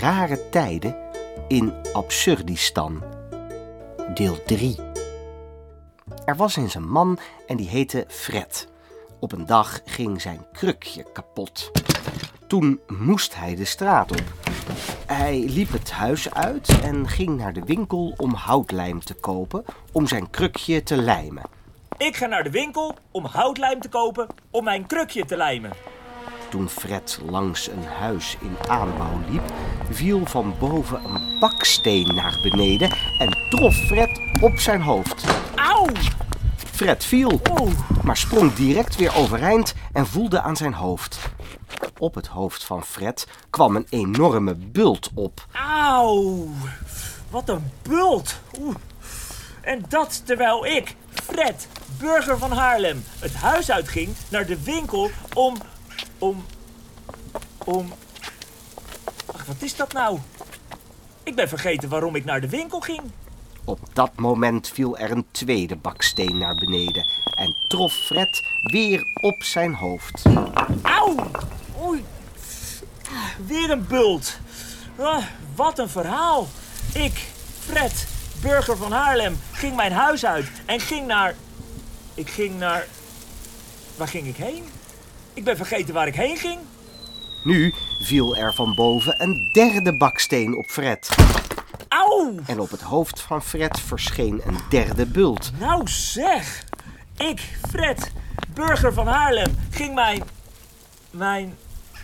Rare tijden in Absurdistan. Deel 3. Er was eens een man en die heette Fred. Op een dag ging zijn krukje kapot. Toen moest hij de straat op. Hij liep het huis uit en ging naar de winkel om houtlijm te kopen om zijn krukje te lijmen. Ik ga naar de winkel om houtlijm te kopen om mijn krukje te lijmen. Toen Fred langs een huis in aanbouw liep, viel van boven een baksteen naar beneden en trof Fred op zijn hoofd. Auw! Fred viel, Oeh. maar sprong direct weer overeind en voelde aan zijn hoofd. Op het hoofd van Fred kwam een enorme bult op. Auw! Wat een bult! Oeh. En dat terwijl ik, Fred, burger van Haarlem, het huis uitging naar de winkel om. Om. om. Ach, wat is dat nou? Ik ben vergeten waarom ik naar de winkel ging. Op dat moment viel er een tweede baksteen naar beneden en trof Fred weer op zijn hoofd. Auw! Oei! Weer een bult. Ah, wat een verhaal. Ik, Fred, burger van Haarlem, ging mijn huis uit en ging naar. Ik ging naar. Waar ging ik heen? Ik ben vergeten waar ik heen ging. Nu viel er van boven een derde baksteen op Fred. Auw! En op het hoofd van Fred verscheen een derde bult. Nou zeg! Ik, Fred, burger van Haarlem, ging mijn. mijn.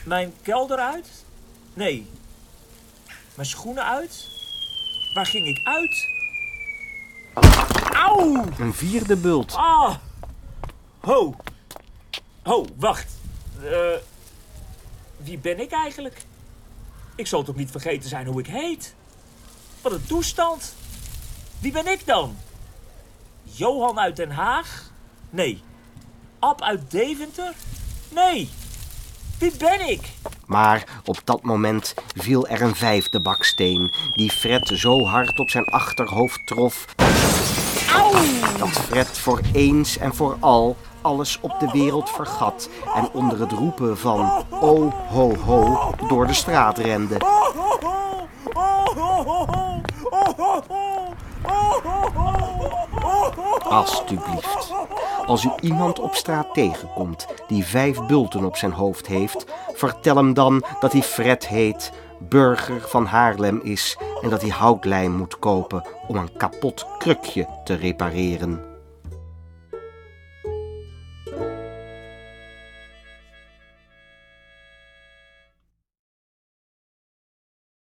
mijn kelder uit? Nee. Mijn schoenen uit? Waar ging ik uit? Auw! Een vierde bult. Ah! Ho! Ho, wacht. Eh, wie ben ik eigenlijk? Ik zal toch niet vergeten zijn hoe ik heet? Wat een toestand. Wie ben ik dan? Johan uit Den Haag? Nee. Ab uit Deventer? Nee. Wie ben ik? Maar op dat moment viel er een vijfde baksteen, die Fred zo hard op zijn achterhoofd trof Auw! dat Fred voor eens en voor al alles op de wereld vergat en onder het roepen van oh ho ho door de straat rende. Alsjeblieft, als u iemand op straat tegenkomt die vijf bulten op zijn hoofd heeft, vertel hem dan dat hij Fred heet, burger van Haarlem is en dat hij houtlijm moet kopen om een kapot krukje te repareren.